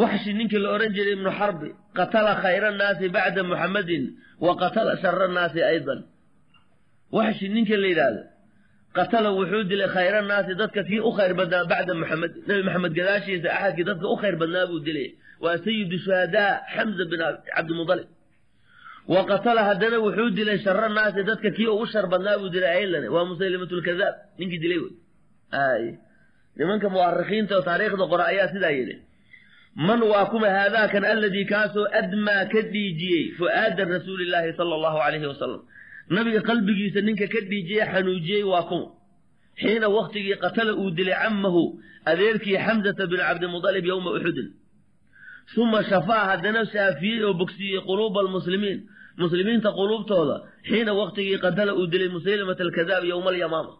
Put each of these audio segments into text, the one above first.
waxshi ninkii la odhan jiray ibnu xarbi qatala khayra annaasi bacda muxammadin wa qatala shara annaasi aydan. Waxshi ninka la yidhaahdo qatala wuxuu dilay khayra annaasi dadka kii u khayr badnaa bacda muxamedin nebi maxamed gadaashiisa axadkii dadka u khayr badnaa buu dilay. Waa sayidu shuhadaa xamza bin cabdimudalib wa qatala haddana wuxuu dilay shara naasi dadka kii ugu shar badnaa buu dilay aylan waa musaylimatulkadaab ninkii dilay wey nimanka mu'arikiinta oo taariikhda qora ayaa sidaa yidhi man waa kuma haadaakan alladii kaasoo admaa ka dhiijiyey fu'aada rasuulillaahi sala allahu calayhi wasalam nabiga qalbigiisa ninka ka dhiijiyey xanuujiyey waa kuma xiina waktigii qatala uu dilay cammahu adeerkii xamzata bin cabdimudalib yowma uxudin uma shafaa haddana shaafiyey oo bogsiiyey quluuba almuslimiin muslimiinta quluubtooda xiina waktigii qatala uu dilay musaylimat alkadaab yowma alyamaama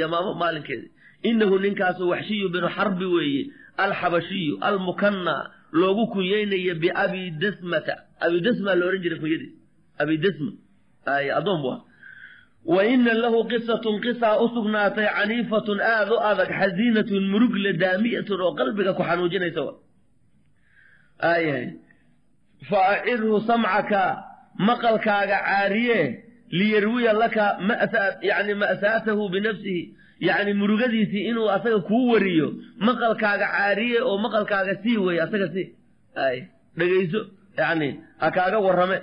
yamaamo maalinkeedi inahu ninkaasu waxshiyu binu xarbi weeye alxabashiyu almukanna loogu kunyeynayo biabi dasmata abi dasma la odhan jiray kunyadiis abi dasma bu ah. Wa ina lahu qisatun qisaa u sugnaatay caniifatun aad u adag xasiinatun murugle daamiyatun oo qalbiga ku xanuujinaysa ayahay fa acirhu samcaka maqalkaaga caariye liyarwiya laka yani ma'saatahu binafsihi yacni murugadiisii inuu asaga kuu wariyo maqalkaaga caariye oo maqalkaaga sii wey asaga sii ay dhegayso yani ha kaaga warrame.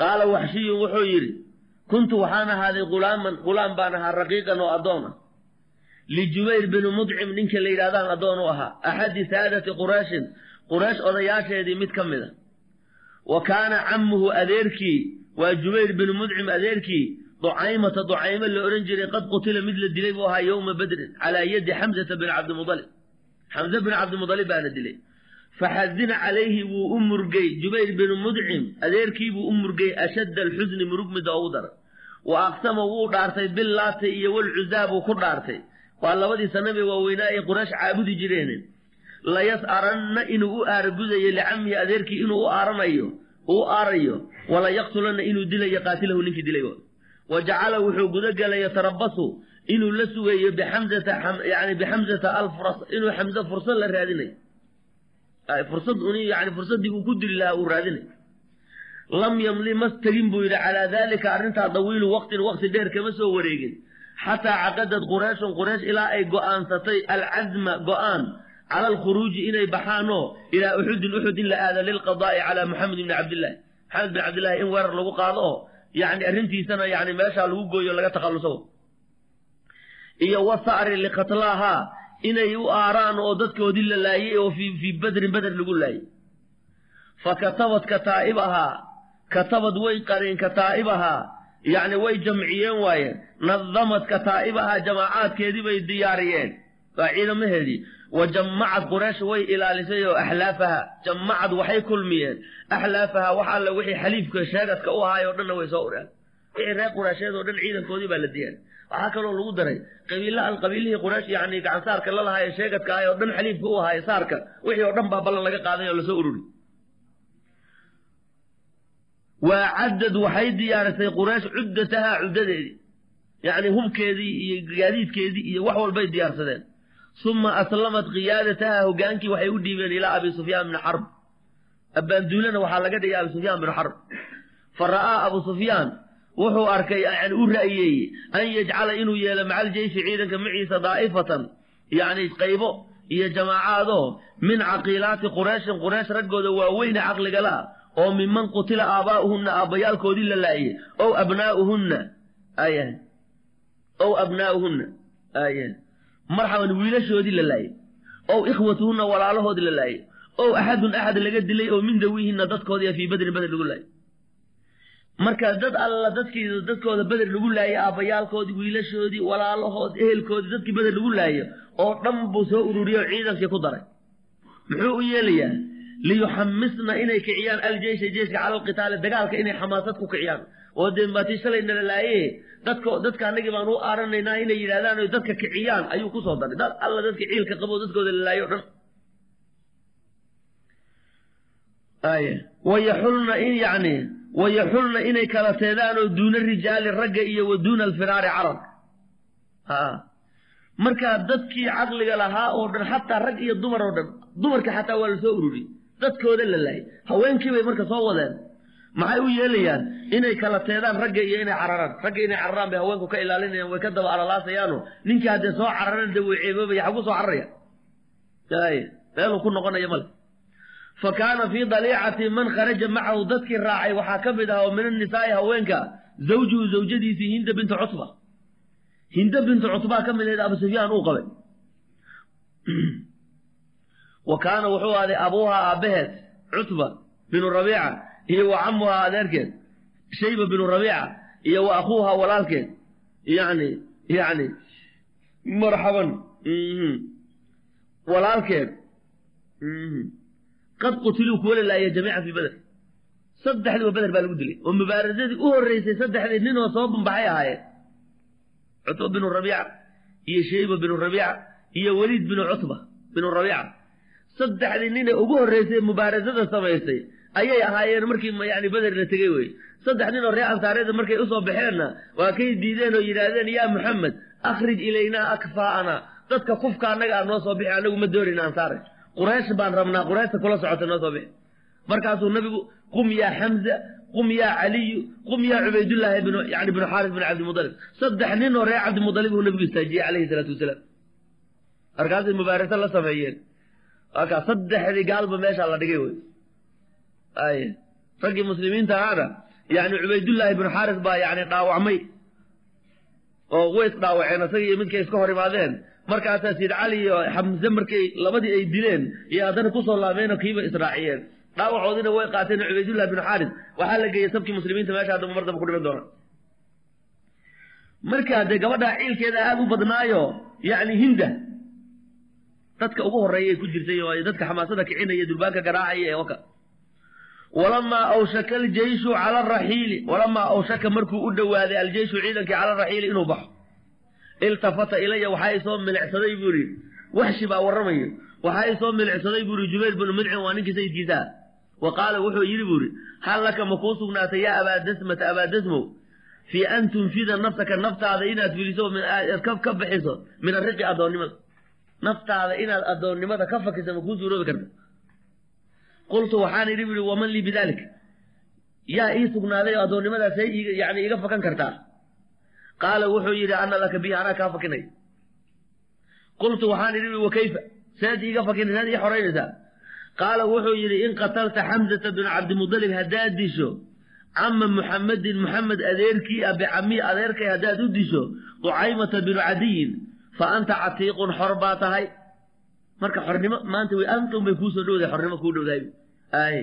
Qaala waxshiyun wuxuu yidhi kuntu waxaan ahaaday hulaaman hulaam baan ahaa raqiiqan oo addoon ah. Lijubayr bini mudcim ninka la yidhahdaan addoon u ahaa. Axadi saadati qurayshin quraysh odayaasheedii mid ka mid a wa kaana cammuhu adeerkii waa jubayr binu mudcim adeerkii ducaymata ducaymo la odhan jiray qad qutila mid la dilay buu ahaa yowma badrin calaa yadi xamzata bin cabdimudalib xamze bin cabdimudalib baana dilay. Faxazina calayhi wuu u murgay jubayr binu mudcim adeerkii buu u murgay ashadda alxusni murug mida ugu daran wa aqsama wuu dhaartay billaata iyo walcuzaa buu ku dhaartay. Waa labadii sanabee waaweynaa ay quraysh caabudi jireen layas'aranna inuu u aaragudayo licamihi adeerkii inuu u aaranayo u aarayo wala yaqtulanna inuu dilayo qaatilahu ninkii dilay wa jacala wuxuu gudagelay yatarabasu inuu la sugayo bixamzata yani bixamzata alfras inuu xamze fursad la raadinayo fursad un yani fursaddii uu ku dili lahaa uu raadinay lam yamli mas tegin buu yidhi calaa daalika arrintaa dawiilu waqtin waqti dheer kama soo wareegin xataa caqadad qurayshun quraysh ilaa ay go'aansatay alcazma go'aan cala alkhuruuji inay baxaanoo ilaa uxudin uxud in la aado lilqadaa'i calaa muxamed bni cabdillahi maxamed bin cabdillahi in weerar lagu qaado oo yani arrintiisana yani meeshaa lagu gooyo laga takhalluso iyo wasa'ri likatlaahaa inay u aaraan oo dadkoodii la laayey oo fii badrin beder lagu laayey fa katabad kataa'ibahaa katabad way qareen kataa'ibahaa yacni way jamciyeen waaye nadamad kataa'ibahaa jamaacaadkeedii bay diyaariyeen waa ciidamaheedii wa jammacad quraysh way ilaalisay oo axlaafaha jammacad waxay kulmiyeen. Axlaafaha wax alle wixii xaliifka sheegadka u ahaay dhanna way soo ureen. Wixii reer quraysheed oo dhan ciidankoodii baa la diyaaray waxaa kaloo lagu daray qabiila qabiilihii quraysh yani gacansaarka la lahaay sheegadka ahay oo dhan xaliifka u ahaay saarka wixii oo dhan baa ballan laga qaaday oo la soo ururi. Waa waxay diyaarisay quraysh cuddatahaa cuddadeedii yacni hubkeedii iyo gaadiidkeedii iyo wax walbay diyaarsadeen suma aslamat kiyaadataha hogaankii waxay u dhiibeen ilaa abi sufyaan bni xarb abbaanduulana waxaa laga dhigay abi sufyaan bni xarb fa ra'aa abu sufyaan wuxuu arkay yani u ra'yeeyey an yajcala inuu yeelo macal jeyshi ciidanka maciisa daa'ifatan yacni qaybo iyo jamaacaadoo min caqiilaati qurayshin. Quraysh raggooda waaweyne caqligala oo minman qutila aabaa'uhunna aabbayaalkoodii la laayey ow abnaa'uhunna aya ow abnaa'uhunna aya marxaban wiilashoodii la laayey ow ikhwatuhunna walaalahoodii la laayey ow axadun axad laga dilay oo min dawiihinna dadkoodii fii badrin beder lagu laayay. Marka dad alla dadkii dadkooda beder lagu laayay aabbayaalkoodii wiilashoodii walaalahood ehelkoodii dadkii beder lagu laayo oo dhan buu soo ururiyey oo ciidankii ku daray. Muxuu u yeelayaa liyuxamisna inay kiciyaan aljeysha jeyska cala alqitaali dagaalka inay xamaasad ku kiciyaan oo dee maatii shalay laaye dadka dadka annagii baan u aaranaynaa inay yidhahdaan oy dadka kiciyaan ayuu ku soo daray dad alla dadka ciilka qabo dadkooda la laayo o dhan wayaxulna in yani wayaxulna inay kala teedaan oo duuna rijaali ragga iyo wa duuna alfiraari carab markaa dadkii caqliga lahaa oo dhan xataa rag iyo dumar oo dhan dumarka xataa waa la soo ururiyey dadkooda la laayay. Haweenkii bay marka soo wadeen. Maxay u yeelayaan inay kala teedaan ragga iyo inay cararaan? Ragga inay cararaan bay haweenku ka ilaalinayaan way ka daba alalaasayaano ninkii haddee soo cararana dee way ceeboobaya xagu soo cararaya. Ay meeluu ku noqonaya male. Fa kaana fii daliicati man kharaja macahu dadkii raacay waxaa ka mid ah oo min annisaa'i haweenka zawjuhu zawjadiisii hinda bintu cutba. Hinda bintu cutbaa ka mid ahayd abu sufyaan uu qabay wa kaana wuxuu ahday abuuhaa aabbaheed cutba binu rabiica iyo wa camuhaa adeerkeed shayba binu rabiica iyo wa akhuuhaa walaalkeed. Yani yani marxaban walaalkeed. Qad qutiluu kuwa la laaya jamiican fii beder saddexdiiba beder baa lagu dilay oo mubaarasadii u horreysay saddexdii nin oo soo bambaxay ahaayeen. Cutba binu rabiica iyo shayba binu rabiica iyo weliid binu cutba binu rabiica saddexdii nin ee ugu horreysay mubaarasada samaysay ayay ahaayeen markii yani beder la tegey wey. Saddex nin oo reer ansaareeda markay u soo baxeenna waa kay diideen oo yidhaahdeen yaa muxamed akhrij ilaynaa akfaa'ana dadka kufka annaga aad noo soo bixi annagu ma doonayna ansaare. Quraysh baan rabnaa qurayshta kula socota noo soo bixi markaasuu nabigu qum yaa xamza qum yaa caliyu qum yaa cubaydullaahi yani binu xaaris bin cabdimudalib saddex nin oo reer cabdimudalib uu nabigu istaajiyey calayhi salaatu wasalaam. Markaasay mubaarasa la sameeyeen wakaa saddexdii gaalba meeshaa la dhigay wey ay raggii muslimiinta ahaana yani cubaydullaahi binu xaaris baa yani dhaawacmay. Oo way isdhaawaceen isaga iyo midkay iska hor imaadeen. Markaasaa siid cali iyo xamse markay labadii ay dileen iyo haddana ku soo laabeenoo kiiba israaciyeen. Dhaawacoodina way qaateen cubaydullahi binu xaaris. Waxaa la geeyey sabkii muslimiinta meesha haddaba mar damba ku dhiman doona. Markaa dee gabadhaa ciilkeeda aada u badnaayo yani hinda dadka ugu horreeyay ku jirtay oo dadka xamaasada kicinaya durbaanka garaacaya ee waka. Walamaa awshaka aljeyshu cala araxiili walamaa awshaka markuu u dhowaaday aljeyshu ciidankii cala araxiili inuu baxo. Iltafata ilaya waxaa isoo milicsaday buu yidhi. Waxshi baa warramayo waxaa isoo milicsaday buu yidhi jubayr binu mudcim waa ninkii sayidkiisaa wa qaala wuxuu yidhi buu yidhi hal laka ma kuu sugnaatay yaa abaadasmata abaadasmow fii an tunfida nafsaka naftaada inaad filiso ka bixiso min ariqi addoonnimada naftaada inaad addoonnimada ka fakiso ma kuu suuroobi karta qultu waxaan idhi buhi waman lii bidalik yaa ii sugnaaday oo addoonnimadaasay yani iga fakan kartaa. Qaala wuxuu yidhi ana laka bihi anaa kaa fakinay. Qultu waxaan idhi buhi wakayfa seed iiga fakinay seed ii xoraynaysaa qaala wuxuu yidhi in qatalta xamzata bina cabdimudalib haddaad disho cama muxamedin muxamed adeerkii a bicamii adeerkay haddaad u disho ducaymata binu cadiyin fa anta catiiqun xor baa tahay marka xornimo maanta way antum bay kuusoo dhowdahay xornimo kuu dhowdahay ay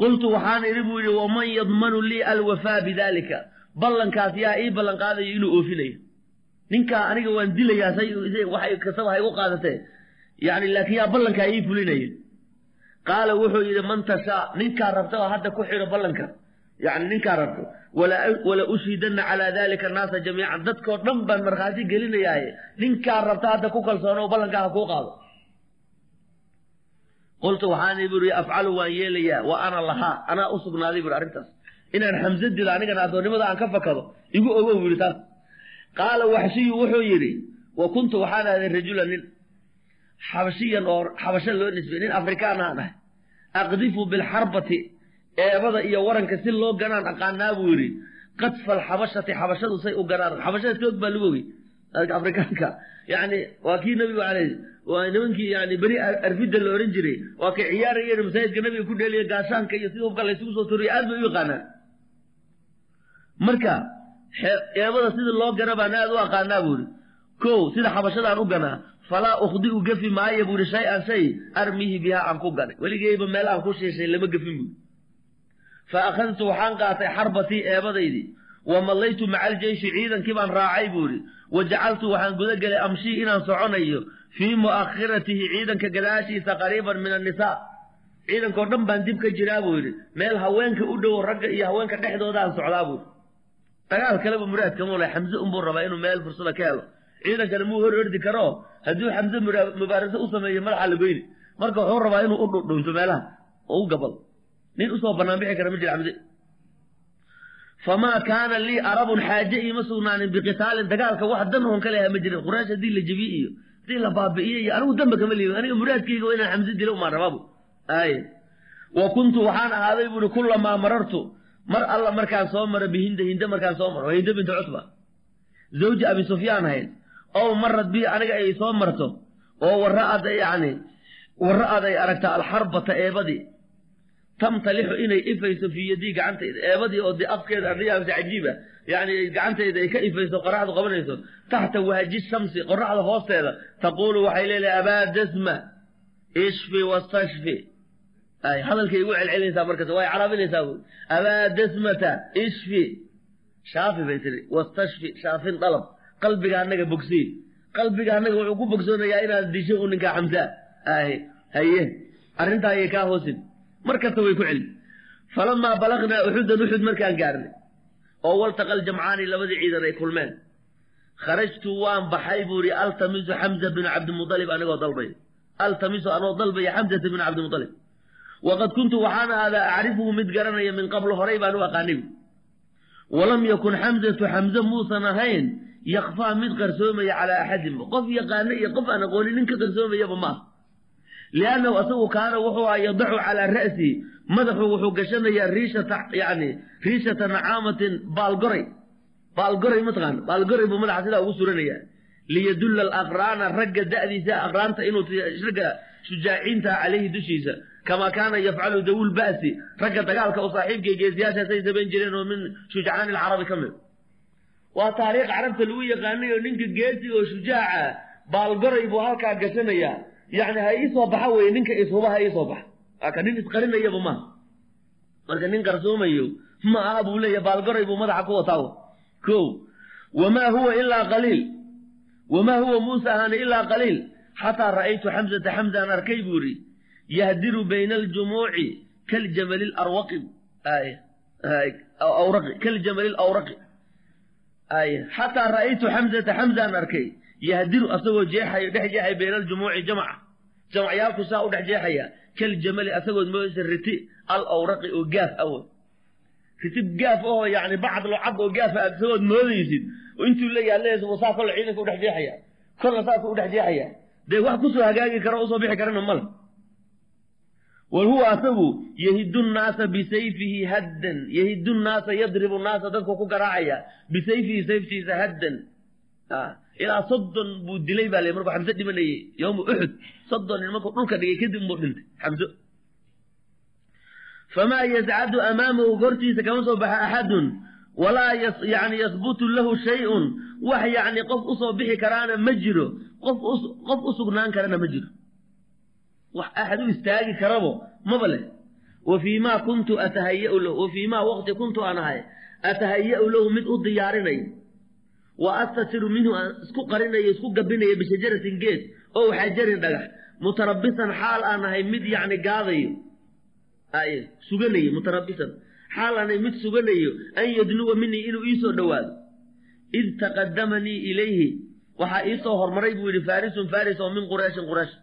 qultu waxaan idhi buu yidhi waman yadmanu lii alwafaa bidalika ballankaas yaa ii ballan qaadayo inuu oofinayo ninkaa aniga waan dilayaa say waxay kastaba ha igu qaadatee yani laakiin yaa ballankaa ii fulinaya qaala wuxuu yidhi man tashaa ninkaa rabta oo hadda ku xidho ballanka yani ninkaa rabto. Wala ushhidanna calaa dalika annaasa jamiican. Dadkoo dhan baan markhaati gelinayaaye. Ninkaa rabta hadda ku kalsoono oo ballankaa ha kuu qaado. Qultu waxaan buri afcalu waan yeelayaa wa ana lahaa. Anaa u sugnaaday buri arrintaas. Inaan xamse dilo anigana addoonnimada aan ka fakado igu ogow yidhi taas. Qaala waxshiyu wuxuu yidhi wa kuntu waxaan ahday rajula nin xabashiyan oo xabasho loo nisbay nin afrikaan aan ahay. Aqdifu bilxarbati eebada iyo waranka si loo ganaan aqaanaa buu yidhi qadfa alxabashati xabashadu say u ganaan xabashada toog baa lagu ogey afrikaanka. Yani waa kii nabigu aley waa nimankii yani beri arfidda la ohan jiray waa kay ciyaarayeen masaajidka nabiga ku dheeliya gaashaanka iyo sida hubka laysugu soo turiya aad bay u yaqaanaan. Marka eebada sida loo gana baan aad u aqaanaa buuri ko sida xabashadaan u ganaa falaa ukhdiu gafi maayo buuri shay-an shay armihi bihaa aan ku ganay weligeyba meel aan ku shiishay lama gafin buuri fa akhadtu waxaan qaatay xarbatii eebadaydii wa mallaytu maca aljeyshi ciidankii baan raacay buuri wa jacaltu waxaan guda gelay amshii inaan soconayo fii mu'akhiratihi ciidanka gadaashiisa qariiban min annisaa ciidankao dhan baan dib ka jiraa buu yidhi meel haweenka u dhowo ragga iyo haweenka dhexdoodaan socdaa buuri dagaal kaleba muraadka muule xamse unbuu rabaa inuu meel fursada ka helo ciidankana muu hor ordi karo hadduu xamse mubaaraso u sameeyo madaxa la goyni marka wuxuu rabaa inuu u dhundhunto meelaha oo u gabal nin u soo banaan bixi kara ma jira xamse famaa kaana lii arabun xaaje iima sugnaanin biqitaalin dagaalka wax dan oon ka leha ma jirin. Quraysh haddii la jebiye iyo haddii la baabi'iye iyo anigu damba kama liibin aniga muraadkayga waa inaan xamse dilo umaan rabaabu ay wa kuntu waxaan ahaaday buuri kullamaa marartu. Mar alla markaan soo maro bihinda hinde markaan soo maro. Hinde binta cutba. Zawji abi sufyaan ahayd ow marad bi aniga ay soo marto. Oo wara'ad yani wara'ad ay aragta alxarbata eebadii tamtalixu inay ifayso fii yadii gacantayda eebadii oo dee afkeeda adhiyaabsa cajiiba yani gacantayda ay ka ifayso qoraxdu qabanayso taxta wahji shamsi qoraxda hoosteeda taquulu waxay leedahay abaa dasma ishfi wastashfi ay hadalkay igu celcelinaysaa markas way carabinaysaa bu abaa dasmata ishfi. Shaafi bay tiri wastashfi shaafin dalab. Qalbiga annaga bogsii qalbiga annaga wuxuu ku bogsoonayaa inaad disho u ninkaa xamsaa ay haye. Arrintaa ayay kaa hoosin mar kasta way ku celi falamaa balagnaa uxudan uxud markaan gaarnay oo waltaqal jamcaani labadii ciidan ay kulmeen. Kharajtu waan baxay buu ihi altamisu xamza binu cabdimualib anigoo dalbay altamisu anoo dalbaya xamzata binu cabdimualib waqad kuntu waxaan ahaadaa acrifuhu mid garanaya min qabl horay baan u aqaanay. Walam yakun xamzatu xamze muusan ahayn yakfaa mid qarsoomaya calaa axadinba qof yaqaana iyo qof aan aqoonin nin ka qarsoomayaba ma ah liannahu asagu kaana wuxuu aha yadacu calaa ra'sihi madaxu wuxuu gashanayaa riishata yani riishata nacaamatin baalgoray baalgoray mataqaan baalgoray buu madaxa sidaa ugu suranaya liyadulla alaqraana ragga da'diisa aqraanta inuu ragga shujaaciinta calayhi dushiisa kamaa kaana yafcalu dawul ba'si ragga dagaalka u saaxiibkay geesiyaashaasay samayn jireen oo min shujcaani alcarabi ka mid waa taariikh carabta lagu yaqaanay oo ninka geesiga oo shujaaca baalgoray buu halkaa gashanayaa yani ha iisoo baxa weye ninka ishuba ha iisoo baxa. Aka nin isqarinayaba maaha marka nin qarsoomayo ma aha buu leeya baalgoray buu madaxa ku wataa ko wamaa huwa ilaa qaliil. Wamaa huwa muuse ahaani ilaa qaliil. Xataa ra'aytu xamzata xamzaan arkay buu idhi yahdiru bayna aljumuuci kaljamali awraqi kaljamali lawraqi ay xataa ra'aytu xamzata xamzaan arkay yahdiru asagoo jeexayo dhex jeexaya bayna aljumuuci jamca jamcyaalku saa u dhex jeexaya kaljamali asagood moodaysa riti al oo gaaf awo riti gaaf ahoo yani bacd locad oo gaafa asagood moodaysid oo intuu leeyaha leeyahay saa kolle ciidanka udhex jeexaya. Kolla saasuu udhex jeexaya. Dee wax ku soo hagaagi kara u soo bixi karana male wa huwa asagu yahidu nnaasa bisayfihi haddan yahidu nnaasa yadribu nnaasa dadku ku garaacaya bisayfihi sayftiisa haddan ilaa soddon buu dilay baa markuu xamse dhimanayey yowma uxud soddon nin markuu dhulka dhigay kadib buu dhintay. Xamso famaa yascadu amaamahu hortiisa kama soo baxa axadun walaa yani yasbutu lahu shay-un. Wax yacni qof u soo bixi karaana ma jiro. Qof qof u sugnaan karana ma jiro. Wax axad u istaagi karabo maba leh. Wa fii maa kuntu atahayau lahu wa fii maa waqti kuntu aan ahay atahaya'u lahu mid u diyaarinayo wa astatiru minhu aan isku qarinayo isku gabinayo bishajaratin geed. Ow xajarin dhagax. Mutarabisan xaal aan ahay mid yacni gaadayo. Ay suganayo mutarabisan xaal aan ahay mid suganayo an yadnuwa minii inuu iisoo dhowaado. Id taqadamanii ilayhi. Waxaa iisoo hormaray buu yidhi farisun faris oo min qurayshin quraysh.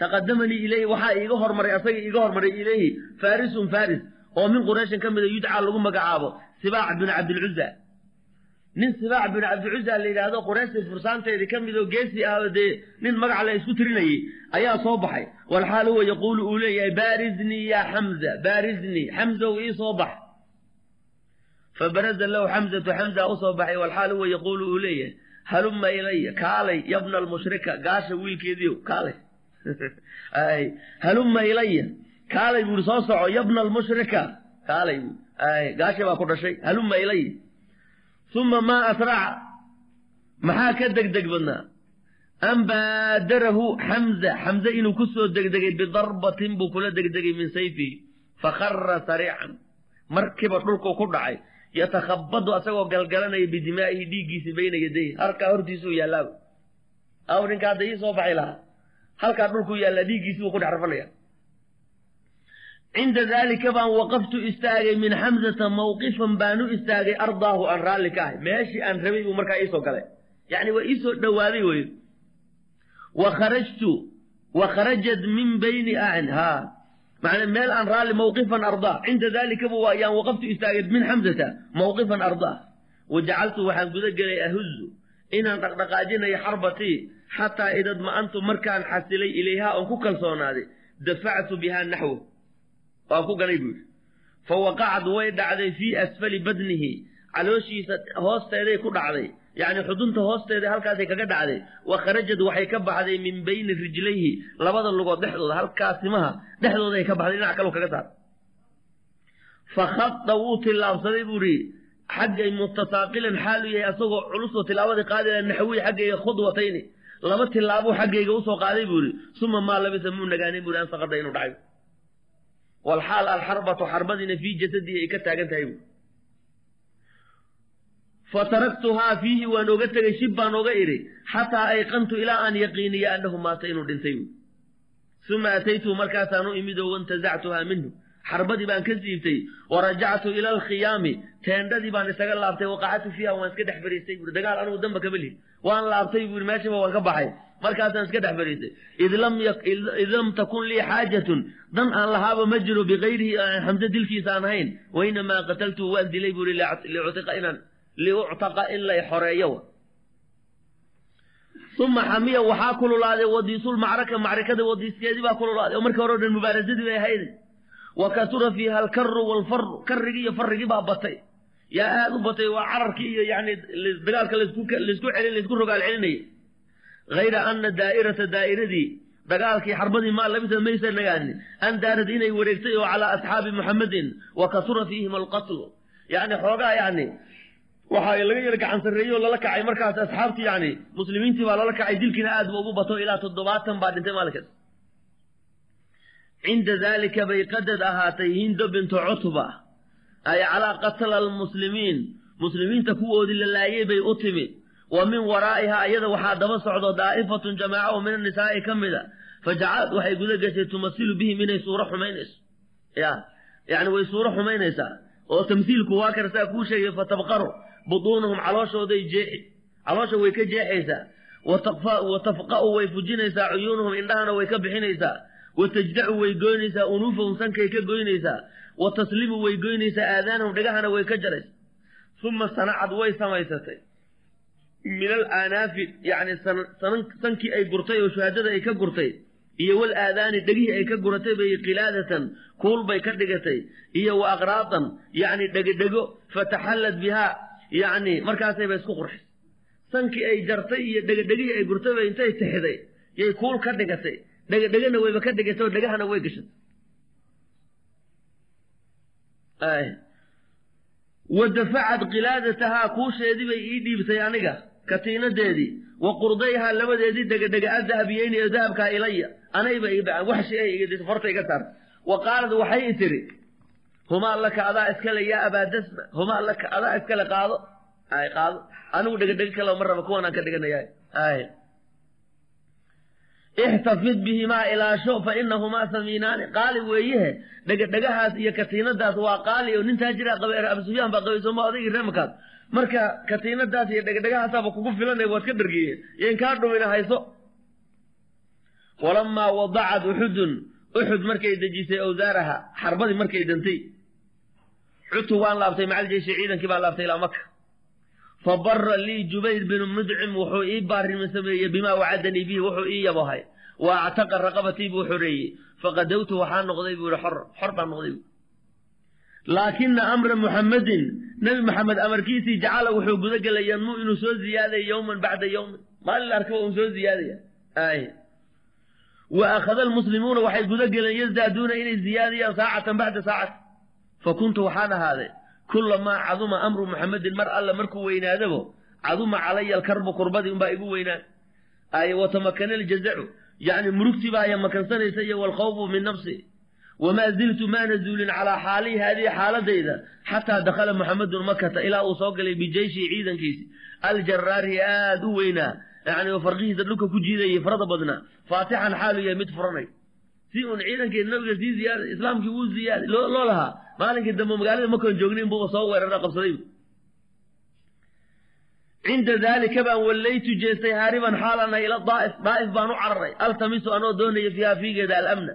Taqadamanii ilayhi waxaa iiga hormaray asaga iiga hormaray ilayhi farisun faris oo min qurayshin ka mida yudcaa lagu magacaabo sibaac bin cabdilcuza nin sibaac bin cabdilcuza la yidhaahdo qurayshtii fursaanteedii ka mid oo geesi ah dee nin magac la isku tirinayey ayaa soo baxay. Walxaal huwa yaquulu uu leeyahay baariznii yaa xamza baariznii xamzow ii soo bax. Fabaraza lahu xamzatu xamza u soo baxay. Walxaal huwa yaquulu uu leeyahay halumma ilaya kaalay yabna almushrika gaasha wiilkeediio kaalay. Halumma ilaya kaalay buuri soo soco yabna almushrika kaalay gaasha baa ku dhashay halumma ilaya uma maa asraca maxaa ka degdeg badnaa an baadarahu xamza xamze inuu ku soo degdegay bidarbatin buu kula degdegay min sayfihi fakhara sariican markiiba dhulkuu ku dhacay yatakhabadu asagoo galgalanaya bidimaa'ihi dhiiggiisi bayna yadayhi halkaa hortiisuu yaalaaba aw ninka hadda ii soo baxay lahaa halkaa dhulkuu yaallaa dhiiggiisi buu ku dhex rafanaya cinda daalika baan waqaftu istaagay min xamzata mawqifan baanu istaagay ardaahu aan raalli ka ahay meeshii aan rabay buu markaa iisoo galay yacni waa iisoo dhowaaday wey wa kharajtu wa kharajat min bayni acn haa macnaa meel aan raalli mawqifan ardaa cinda daalikaba waa yaan waqaftu istaagay min xamsata mawqifan ardaa wajacaltu waxaan guda gelay ahuzu inaan dhaqdhaqaajinayo xarbatii xataa idadma'antu markaan xasilay ilayhaa oon ku kalsoonaaday dafactu bihaa naxwo waan ku ganay buu yidhi fa waqacad way dhacday fii asfali badnihi. Calooshiisa hoosteeday ku dhacday. Yacni xudunta hoosteeda halkaasay kaga dhacday. Wa kharajad waxay ka baxday min bayni rijlayhi. Labada lugood dhexdooda halkaas timaha dhexdooday ka baxday. Dhinac kaloo kaga saar fa khada wuu tillaabsaday buu ihi xaggay mutasaaqilan xaalu yahay asagoo culusoo tilaabadii qaadaya naxwiy xaggayga khudwatayni. Laba tilaabuu xaggayga u soo qaaday buu ihi suma maa labisa muu nagaanay buu ihi an saqada inuu dhacay walxaal alxarbatu xarbadiina fii jasadii ay ka taagan tahay buu fataraktuhaa fiihi waan oga tegay shib baan oga idhi xataa ayqantu ilaa aan yaqiiniya annahu maata inuu dhintay uma ataytuhu markaasaan u imid oo wantazactuhaa minhu xarbadii baan ka siibtay wa rajactu ila alkhiyaami teendhadii baan isaga laabtay waqacatu fiiha waan iska dhex fariistay buui dagaal anugu damba kama lihi waan laabtay buui meeshaba waan ka baxay markaasaan iska dhex fariistay id lam takun lii xaajatun. Dan aan lahaaba ma jiro bikayrihi xamse dilkiisa ahayn. Wainamaa qataltuhu waan dilay inaan liuctaqa in lay xoreeyo. Uma xamiya waxaa kululaaday wadiisulmacraka macrikada wadiiskeedii baa kululaaday. Oo markii hore o dhan mubaarasadii bay ahayd. Wa kasura fiiha alkaru walfaru karrigii iyo farrigii baa batay. Yaa aad u batay waa cararkii iyo yani dagaalka la isku celin la isku rogaal hayra ana daa'irata daa'iradii dagaalkii xarbadii maa labisa maysa nagaani an daarad inay wareegtay oo calaa asxaabi muxamadin wa kasura fiihim alqatlu yani xoogaa yani waxaa laga yar gacan sarreeyey oo lala kacay markaas asxaabtii yani muslimiintii baa lala kacay dilkiina aad ba ugu bato ilaa toddobaatan baa dhintay maalinkaas cinda daalika bay qadad ahaatay hindo bintu cutba ay calaa qatla almuslimiin muslimiinta kuwoodii la laayey bay u timid wa min waraa'ihaa iyada waxaa daba socdo daa'ifatun jamaaca oo min annisaa'i ka mid a fajacalad waxay guda gashay tumasilu bihim inay suuro xumaynayso. Ya yani way suuro xumaynaysaa. Oo tamsiilku waa karsaa kuu sheegay fatabqaru butuunuhum calooshooday jeexi. Caloosha way ka jeexaysaa. Wa tafqa'u way fujinaysaa cuyuunuhum indhahana way ka bixinaysaa. Wa tajdacu way goynaysaa unuufahum sankay ka goynaysaa. Wa taslimu way goynaysaa aadaanahum dhegahana way ka jaraysaa. Uma sanacad way samaysatay min alaanaafi yani sankii ay gurtay oo shuhaadada ay ka gurtay iyo wal aadaani dhegihii ay ka guratay bay qilaadatan kuul bay ka dhigatay iyo wa aqraadan yani dhegedhego fataxallad bihaa yani markaasayba isku qurxisay sankii ay jartay iyo dhegedhegihii ay gurtay bay intay tixiday yay kuul ka dhigatay dhegedhegana wayba ka dhigatay oo dhegahana way gashatay. Wa dafacad qilaadatahaa kuusheedii bay ii dhiibtay aniga katiinadeedii wa qurdayhaa labadeedii dhegedhege adahabiyeyni ee dahabkaa ilaya anayba iga farta iga saartay. Wa qaalad waxay i tiri humaa laka adaa iskale yaa abaadasma humaa laka adaa iskale qaado. Ay qaado. Anigu dhegedhege kale ma raba kuwan aan ka dhiganaya ay. Ixtafid bihimaa ilaasho fa inahumaa samiinaani. Qaali weeyehe dhegedhegahaas iyo katiinadaas waa qaali oo nintaa jira qabay abu sufyaan baa qabay sooma odaygii reemakaas marka katiinadaas iyo dhegedhegahaasaaba kugu filanay waad ka dhargiye yan kaa dhumina hayso. Walamaa wadacad uxudun uxud markay dejisay awsaaraha xarbadii markay dantay cutu waan laabtay macal jeyshi ciidankii baan laabtay ilaa maka fa bara lii jubayr binu mudcim wuxuu ii baarimo sameeyey bimaa wacadanii bihi wuxuu ii yabohay. Wa actaqa raqabatii buu xoreeyey faqadawtu waxaa noqday buu yihi xor xor baan noqday laakina amra muxamadin nebi maxamed amarkiisii jacala wuxuu guda gelay inuu soo ziyaadaya yowman bacda yowmin maalin la arkaba un soo ziyaadaya. Ay wa akhada almuslimuuna waxay guda geleen yazdaaduuna inay ziyaadayaan saacatan bacda saacati. Fa kuntu waxaan ahaaday kulamaa caduma amru muxamedin mar alla markuu weynaadabo caduma calaya alkarbu kurbadii unbaa igu weynaan. Ay watamakana aljazacu yani murugtii baa aya makansanaysa iyo walkhawfu min nafsi wamaa ziltu maana zuulin calaa xaalihi haadihi xaaladayda xataa dakhala muxamedun makata ilaa uu soo galay bijeyshihi ciidankiisi aljaraari aad u weynaa yani farqihiisa dhulka ku jiidayay farada badnaa faatixan xaalu yahay mid furanay. Si uun ciidankii nabiga sii ziyaada islaamkii wuu ziyaaday loo lahaa. Maalinkii dambe magaalada makoon joognayn buuba soo weerara qabsaday. cinda daalika baan wallaytu jeestay haariban xaalana ila daa'if daa'if baan u cararay. altamisu anoo doonaya fiiha fiigeeda alamna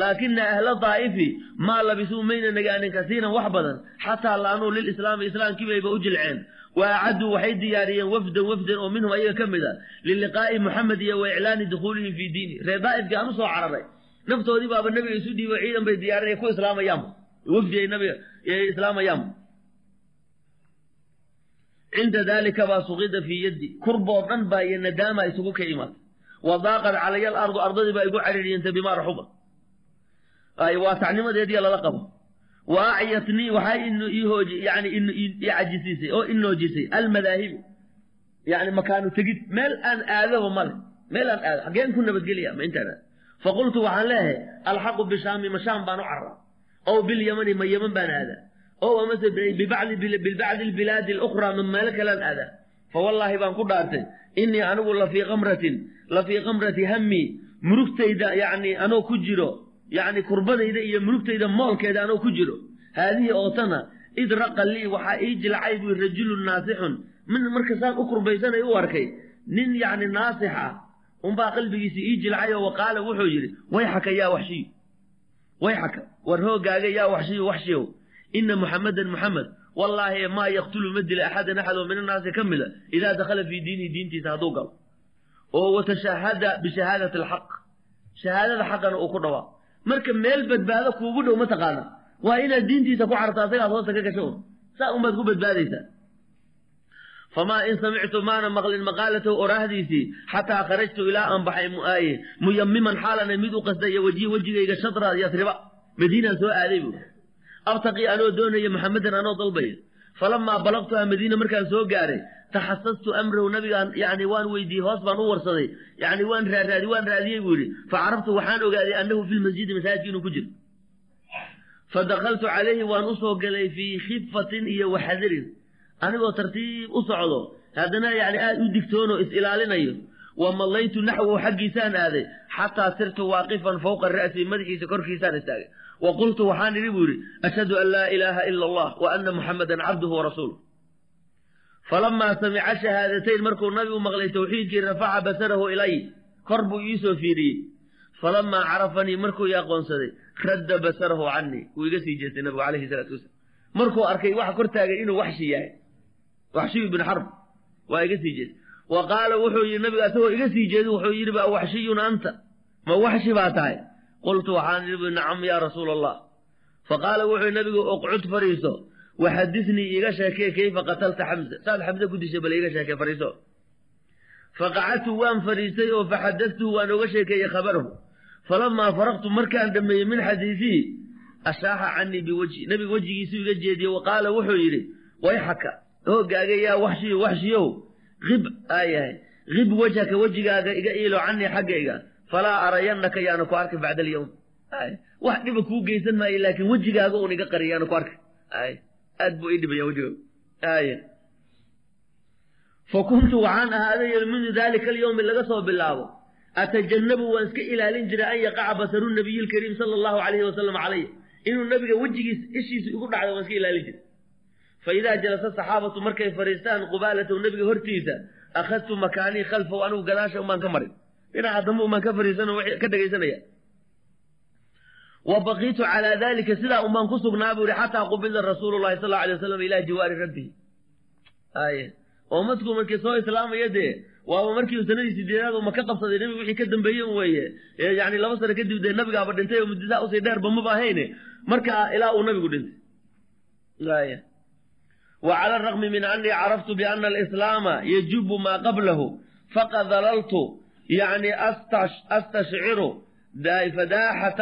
laakina ahla daa'ifi maa labisuu mayna nagaanin kasiiran wax badan xataa laanuu lilislaami islaamkiibayba u jilceen. Wa acadduu waxay diyaariyeen wafdan wafdan oo minhum ayaga ka mid a liliqaa'i muxamed iyo wa iclaani dukhuulihim fii diini. Reer daa'ifkii aan u cararay. Naftoodii baaba nabiga isu dhiibo ciidan bay diyaarinay ku islaamayaanba wafdi nabiga ay islaamayaanba cinda daalika baa suqida fii yaddi. Kurboo dhan baa iyo nadaama isugu ka imaatay. Wa daaqad calaya alardu ardadii baa igu cariiriyantay bimaa raxuba waasacnimadeediya lala qabo. Wa acyatnii waxaa ihooji yani i cajisiisay oo inoojisay almadaahibu yani makaanu tegid meel aan aadaba male meel aan aado xageen ku nabadgelya ma intaan faqultu waxaan leeyahay alxaqu bishaami ma shaam baan u carraa ow bilyamani ma yeman baan aadaa. Ow amase bilbacdi albilaadi alukhraa ma meelo kalaan aadaa. Fawallaahi baan ku dhaartay innii anigu lafii kamratin lafii kamrati hammi murugtayda yani anoo ku jiro yacni kurbadayda iyo murugtayda moolkeeda anoo ku jiro. Haadihi ootana id raqa lii waxaa ii jilcay bui rajulun naasixun. Min markasaan u kurbaysanay u arkay nin yacni naasix ah unbaa qalbigiisa ii jilcay oo waqaala wuxuu yidhi wayxaka yaa waxshiyu wayxaka war hoogaaga yaa waxshiyu waxshiyow. Ina muxamedan muxamed wallaahi maa yaqtulu ma dila axadan axad oo min annaasi ka mida idaa dakhala fii diinihi diintiisa hadduu galo. Oo watashahada bishahaadati alxaq shahaadada xaqana uu ku dhawaa marka meel badbaado kuugu dhow ma taqaana waa inaad diintiisa ku carto asagaad hoosta ka gasho. Saa unbaad ku badbaadaysaa. Famaa in samictu maana maqlin maqaalatahu oraahdiisii xataa kharajtu ilaa aan baxay muaaye muyamiman xaalana mid u qasdaya wejhi wejigayga shadra yasriba. Madiinaan soo aaday buuri abtaqii anoo doonaya maxamedan anoo dalbaya falamaa balaqtuha madiina markaan soo gaaray taxasastu amrahu nabigaan yani waan weydiiyey hoos baan u warsaday yani waan raaraadi waan raadiyey buu yidhi facarabtu waxaan ogaaday annahu fi lmasjidi masaajidka inuu ku jiro fadakaltu calayhi waan u soo galay fii khifatin iyo waxadirin anigoo tartiib u socdo haddana yani aad u digtoono is-ilaalinayo wa mallaytu naxwahu xaggiisaan aaday xataa sirtu waaqifan fowqa ra'si madaxiisa korkiisaan istaagay wa qultu waxaan idhi buu yidhi ashhadu an laa ilaaha ila allah wa ana muxamadan cabduhu warasuuluh falamaa samica shahaadatayn markuu nabigu maqlay tawxiidkii rafaca basarahu ilay kor buu iisoo fiiriyey falamaa carafanii markuu i aqoonsaday radda basarahu canii wuu iga sii jeestay nabigu calayhi salaatu wasalaam markuu arkay waxa kor taagay inuu waxshi yahay waxshiyu bin xarb waa iga sii jeestay wa qaala wuxuu yidhi nabiga asagoo iga sii jeeday wuxuu yidhi ba waxshiyun anta ma waxshi baa tahay qultu waxaan idhi nacam yaa rasuula allah faqaala wuxuu nabigu uqcud fariiso waxadinii iiga sheekee kayfa qatalta xamza? Saad xamze ku dishay bal iiga sheekee fariiso faqacadtu waan fadhiistay oo faxadatuhu waan oga sheekeeyey khabarahu falamaa faraqtu markaan dhammeeyey min xadiisii ashaaxa canii biwajhi nabiga wejigiisuu iga jeediyey. Wa qaala wuxuu yidhi wayxaka hoogaaga yaa waxshiyo waxshiyow qib aayahay qib wajhaka wejigaaga iga iilo canii xaggayga falaa arayannaka yaana ku arki bacda alyawm. Wax dhiba kuu geysan maayo laakiin wejigaaga un iga qari yaana ku arki. Aad buu ii dhibaya wejigaaga aaya fa kuntu waxaan ahaaday mindu daalika alyawmi laga soo bilaabo. Atajanabu waan iska ilaalin jiray an yaqaca basaru nabiyi lkariim sala allahu alayhi wasalam calaya inuu nabiga wejigiis ishiisu igu dhacdo waan iska ilaalin jiray. Fa jalasa saxaabatu markay fadhiistaan qubaalatahu nabiga hortiisa akhadtu makaanii khalfahu anigu gadaasha umaan ka marin dhinaca dambe umaan ka fadhiisan ka dhegaysanaya wa baqiitu calaa dalika sidaa umaan ku sugnaa buu yihi xataa qubida rasuulu llahi sal alay wasalam ilaa jiwaari rabbihi. Ay oo madku markii soo islaamaya dee waaba markii sanadii sideedaad uma ka qabsaday nabiga wixii ka dambeeye weeye. Yani laba sano kadib dee nabigaaba dhintay oo muddadaa u sii dheerba maba ahayne markaa ilaa uu nabigu dhintay. Wa cala araqmi min anii caraftu biana alislaama yajubu maa qablahu faqad dalaltu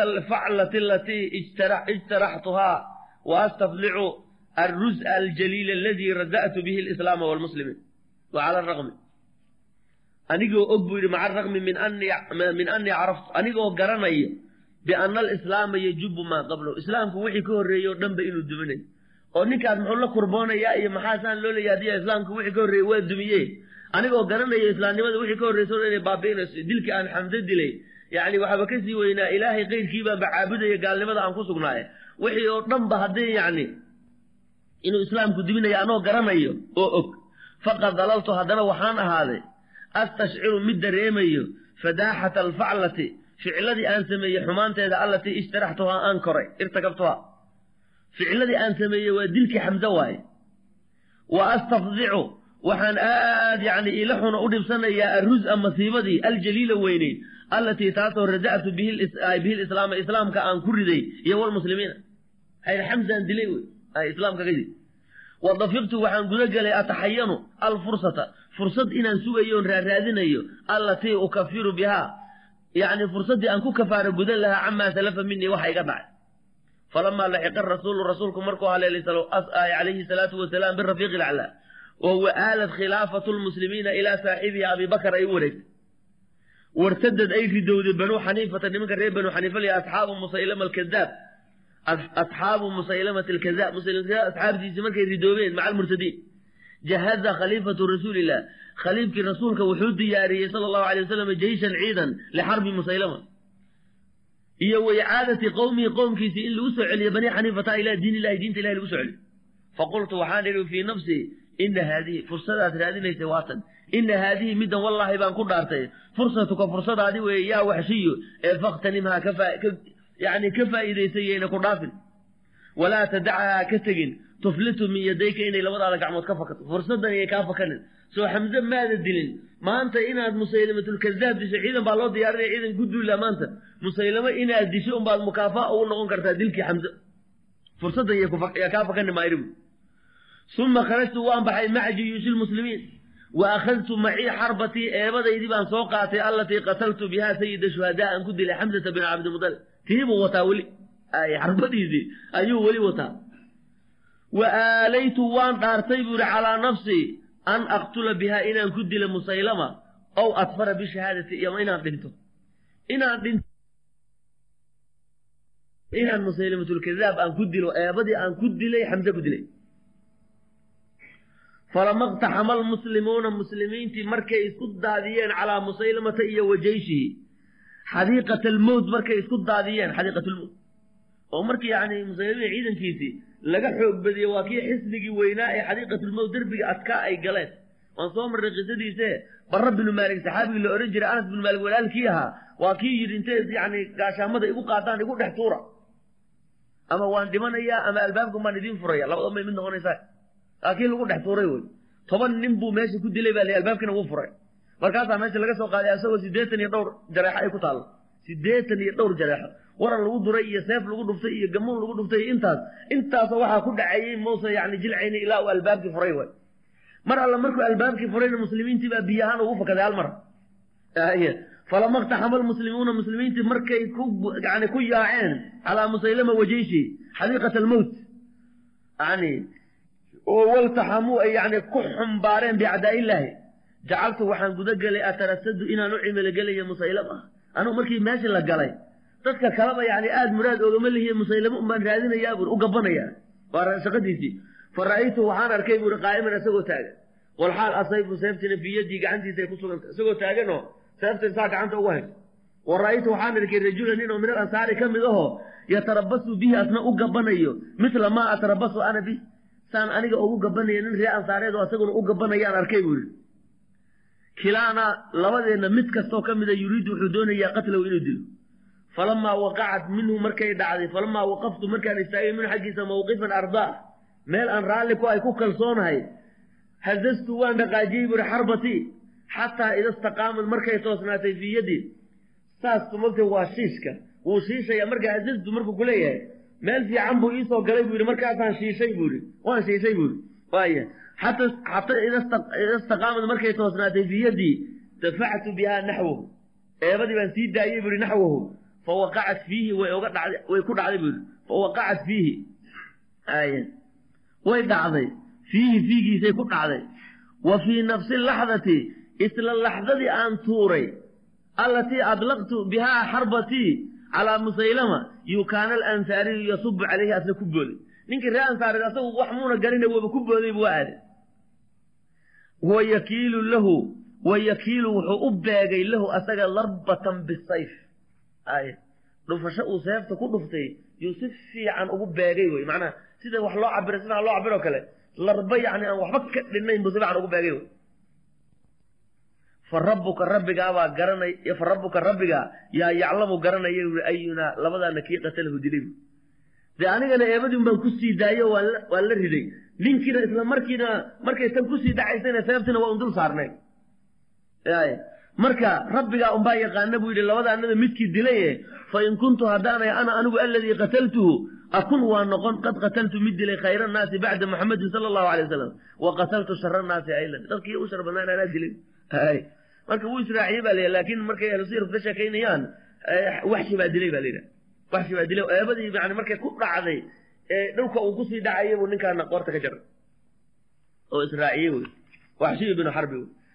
alfaclati alatii ijtaraxtuhaa wa astaflicu alruz'a aljaliil aladii rada'tu bihi alislaama walmuslimiin wa cala araqmi anigoo og buu yidhi maca araqmi min anii caraftu anigoo garanaya biana alislaama yajubu maa qablahu islaamku wixii ka horreeyey o dhanba inuu duminayo oo ninkaas muxuu la kurboonayaa iyo maxaasaan loo leeya hadiya islaamku wixii ka horreeyey anigoo garanaya islaamnimada wixii ka horreysa o dhan inay baabi'inayso dilkii aan xamdo dilay. Yacni waxaaba ka sii weynaa ilaahay keyrkiibaanba caabudaya gaalnimada aan ku sugnaaye. Wixii oo dhanba haddii yacni inuu islaamku duminaya anoo garanayo oo og. Faqad dalaltu haddana waxaan ahaaday astashciru mid dareemayo fadaaxata alfaclati ficladii aan sameeyey xumaanteeda allatii ishtaraxtuhaa aan koray irtakabtuhaa ficladii aan sameeyey waa dilkii xamse waaye. Wa astafdicu waxaan aad yani ila xuna u dhibsanayaa arruz-a masiibadii aljaliila weyneyd allatii taasoo rada'tu bihi lislaama islaamka aan ku riday iyo walmuslimiina xamsaan dilay wey. Wa dafiqtu waxaan guda gelay ataxayanu alfursata. Fursad inaan sugayo on raaraadinayo allatii ukafiru bihaa yacni fursaddii aan ku kafaaro gudan lahaa camaa salafa minii waxa iga dhacay. Falamaa laxiqa rasuulu rasuulku markuu haleelay calayhi salaatu wasalaam birafiiqi laclaa wa huwa aalad khilaafatu lmuslimiina ilaa saaxibihi abi bakar ay u wareegtay wartadad ay ridowday banuu xaniifata nimanka reer banuu xaniifa liya asxaabu musaylama alkadaab asxaabu musaylamati alkadaab musaylamkadaab asxaabtiisii markay ridoobeen maca almurtadiin jahaza khaliifatu rasuulillah khaliifkii rasuulka wuxuu diyaariyey sala allahu alay wasalam jeyshan ciidan lixarbi musaylama iyo wa icaadati qowmihi qowmkiisii in lagu soo celiyo bani xaniifata ilaa diin illahi diinta ilahi lagu soo celiyo faqultu waxaan ina haadihi fursadaad raadinaysa waatan ina haadihi middan wallaahi baan ku dhaartay fursatuka fursadaadi weeye yaa waxshiyo ee fakhtanimhaa yani ka faa'iidaysayayna ku dhaafin walaa tadacahaa ka tegin tuflitu min yadayka inay labadaada gacmood ka fakato fursaddan iyay kaa fakanin soo xamse maada dilin maanta inaad musaylimatulkadaab disho ciidan baa loo diyaarinaya ciidan ku duula maanta musaylamo inaad disho unbaad mukaafa'a ugu noqon kartaa dilkii xamse fursaddan yaa kaa fakani maayribu uma kharajtu waan baxay maca juyuushi lmuslimiin wa akhadtu macii xarbatii eebadaydii baan soo qaatay allatii qataltu bihaa sayida shuhadaa aan ku dilay xamsata bin cabdimudalib tiibuu wataa weli xarbadiisii ayuu weli wataa wa aalaytu waan dhaartay buu ihi calaa nafsii an aqtula bihaa inaan ku dilo musaylama ow adfara bishahaadati iyo inaan dhinto inaan dhinto inaan musaylimatulkadaab aan ku dilo eebadii aan ku dilay xamse ku dilay falama اqtaxama almuslimuuna muslimiintii markay isku daadiyeen calaa musaylamata iyo wa jeyshihi xadiiqat almowt markay isku daadiyeen xadiiqat lmowt oo markii yani musaylimiin ciidankiisii laga xoog badiyey waa kii xisnigii weynaa ee xadiiqatulmowt derbiga adkaa ay galeen waan soo marray qisadiise barra binu maalik saxaabigii la odhan jiray anas binu maalik walaalkii ahaa waa kii yidhi intay yani gaashaamada igu qaadaan igu dhex tuura ama waan dhimanayaa ama albaabkan baan idiin furaya labada may mid noqonaysaa aa kii lagu dhex tuuray wey toban nin buu meesha ku dilay baa la albaabkiina wuu furay. Markaasaa meesha laga soo qaaday asagoo siddeetan iyo dhowr jareexo ay ku taallo siddeetan iyo dhowr jareexo waran lagu duray iyo seef lagu dhuftay iyo gamuun lagu dhuftay intaas. Intaasoo waxaa ku dhacayey mausa yani jilcayni ilaa uu albaabkii furay way mar alla markuu albaabkii furayna muslimiintii baa biyahaan ugu fakaday hal mar. Falama اqtaxama almuslimuuna muslimiintii markay yani ku yaaceen calaa musaylama wajeyshi xadiiqat almowt. Yani oo waltaxamuu ay yani ku xumbaareen bicadaa'illaahi jacaltu waxaan guda gelay atarasadu inaan u cimilogelayo musaylama anugu markii meesha la galay. Dadka kaleba yani aada muraad oogama lihiye musaylamo un baan raadinayaa buuri u gabanaya waa shaqadiisii fa ra'aytu waxaan arkay buuri qaa'iman isagoo taagan. Walxaal asayfu seeftina fii yaddii gacantiisa ay ku suganta isagoo taaganoo seeftan saa gacanta ugu hayso. Wa ra'aytu waxaan arkay rajulan nin oo min al ansaari ka mid ahoo yatarabasu bihi asna u gabanayo mithla maa atarabasu ana bih saan aniga ugu gabanaya nin ree ansaareed oo isaguna u gabanayaan arkay buuri kilaana labadeenna mid kastoo ka mida yuriidu wuxuu doonayaa qatlahu inuu dilo. Falamaa waqacat minhu markay dhacday falamaa waqaftu markaan istaagay minhu xaggiisa mawqifan ardaa meel aan raalli ku ay ku kalsoonahay hadastu waan dhaqaajiyey buuri xarbatii xataa ida istaqaamad markay toosnaatay fii yaddi saas mogta waa shiishka. Wuu shiishaya markaa hadastu markuu ku leeyahay meel fiican buu iisoo galay buu yidhi markaasaan shiishay buu yidhi. Waan shiishay buu yidhi. Waaya xata xataa ida istaqaamad markay toosnaatay fii yaddii dafactu bihaa naxwahu. Eebadii baan sii daayey buu yidhi naxwahu fa waqacat fiihi way oga dhacday way ku dhacday buu yidhi. Fa waqacat fiihi. Aaya way dhacday. Fiihi fiigiisay ku dhacday. Wa fii nafsi laxdati isla laxdadii aan tuuray allatii adlaqtu bihaa xarbatii calaa musaylama yukaana alansaariyu yasubu calayhi asna ku booday ninkii ree ansaareed asagu wax muuna garina waba ku booday buu aaday. Wa yakiilu lahu wa yakiilu wuxuu u beegay lahu asaga darbatan bisayf. Ay dhufasho uu seefta ku dhuftay yuu si fiican ugu beegay wey. Macnaha sida wax loo cabiro si fiican loo cabiroo kale larba yacni aan waxba ka dhinnayn buu si fiican ugu beegay wey fa rabbuka rabbigaabaa garanay fa rabbuka rabbiga yaa yaclamu garanaya yuri ayunaa labadaana kii qatalahu dilay dee anigana eebadiin baan ku sii daayo waan la riday. Ninkiina isla markiina markay tan ku sii dhacaysayna seeftina waa un dul saarnay. Marka rabbigaa unbaa yaqaana buu yidhi labadaanada midkii dilaye fa in kuntu haddaanay ana anigu aladii qataltuhu akun waa noqon qad qataltu mid dilay khayra nnaasi bacda muxamedin sala allahu alay wasalam wa qataltu shara nnaasi aylan. Dadkii u shar badnaan anaa dilay marka wuu israaciyey baa la laakin markay ahlu sirku ka sheekaynayaan waxshi baa dilay baa la yidhaha waxshi baa dilay eebadii yani markay ku dhacday ee dhulka uu ku sii dhacayay buu ninkaana qoorta ka jaray. Oo israaciyey wey. Waxshiyu binu xarbi wey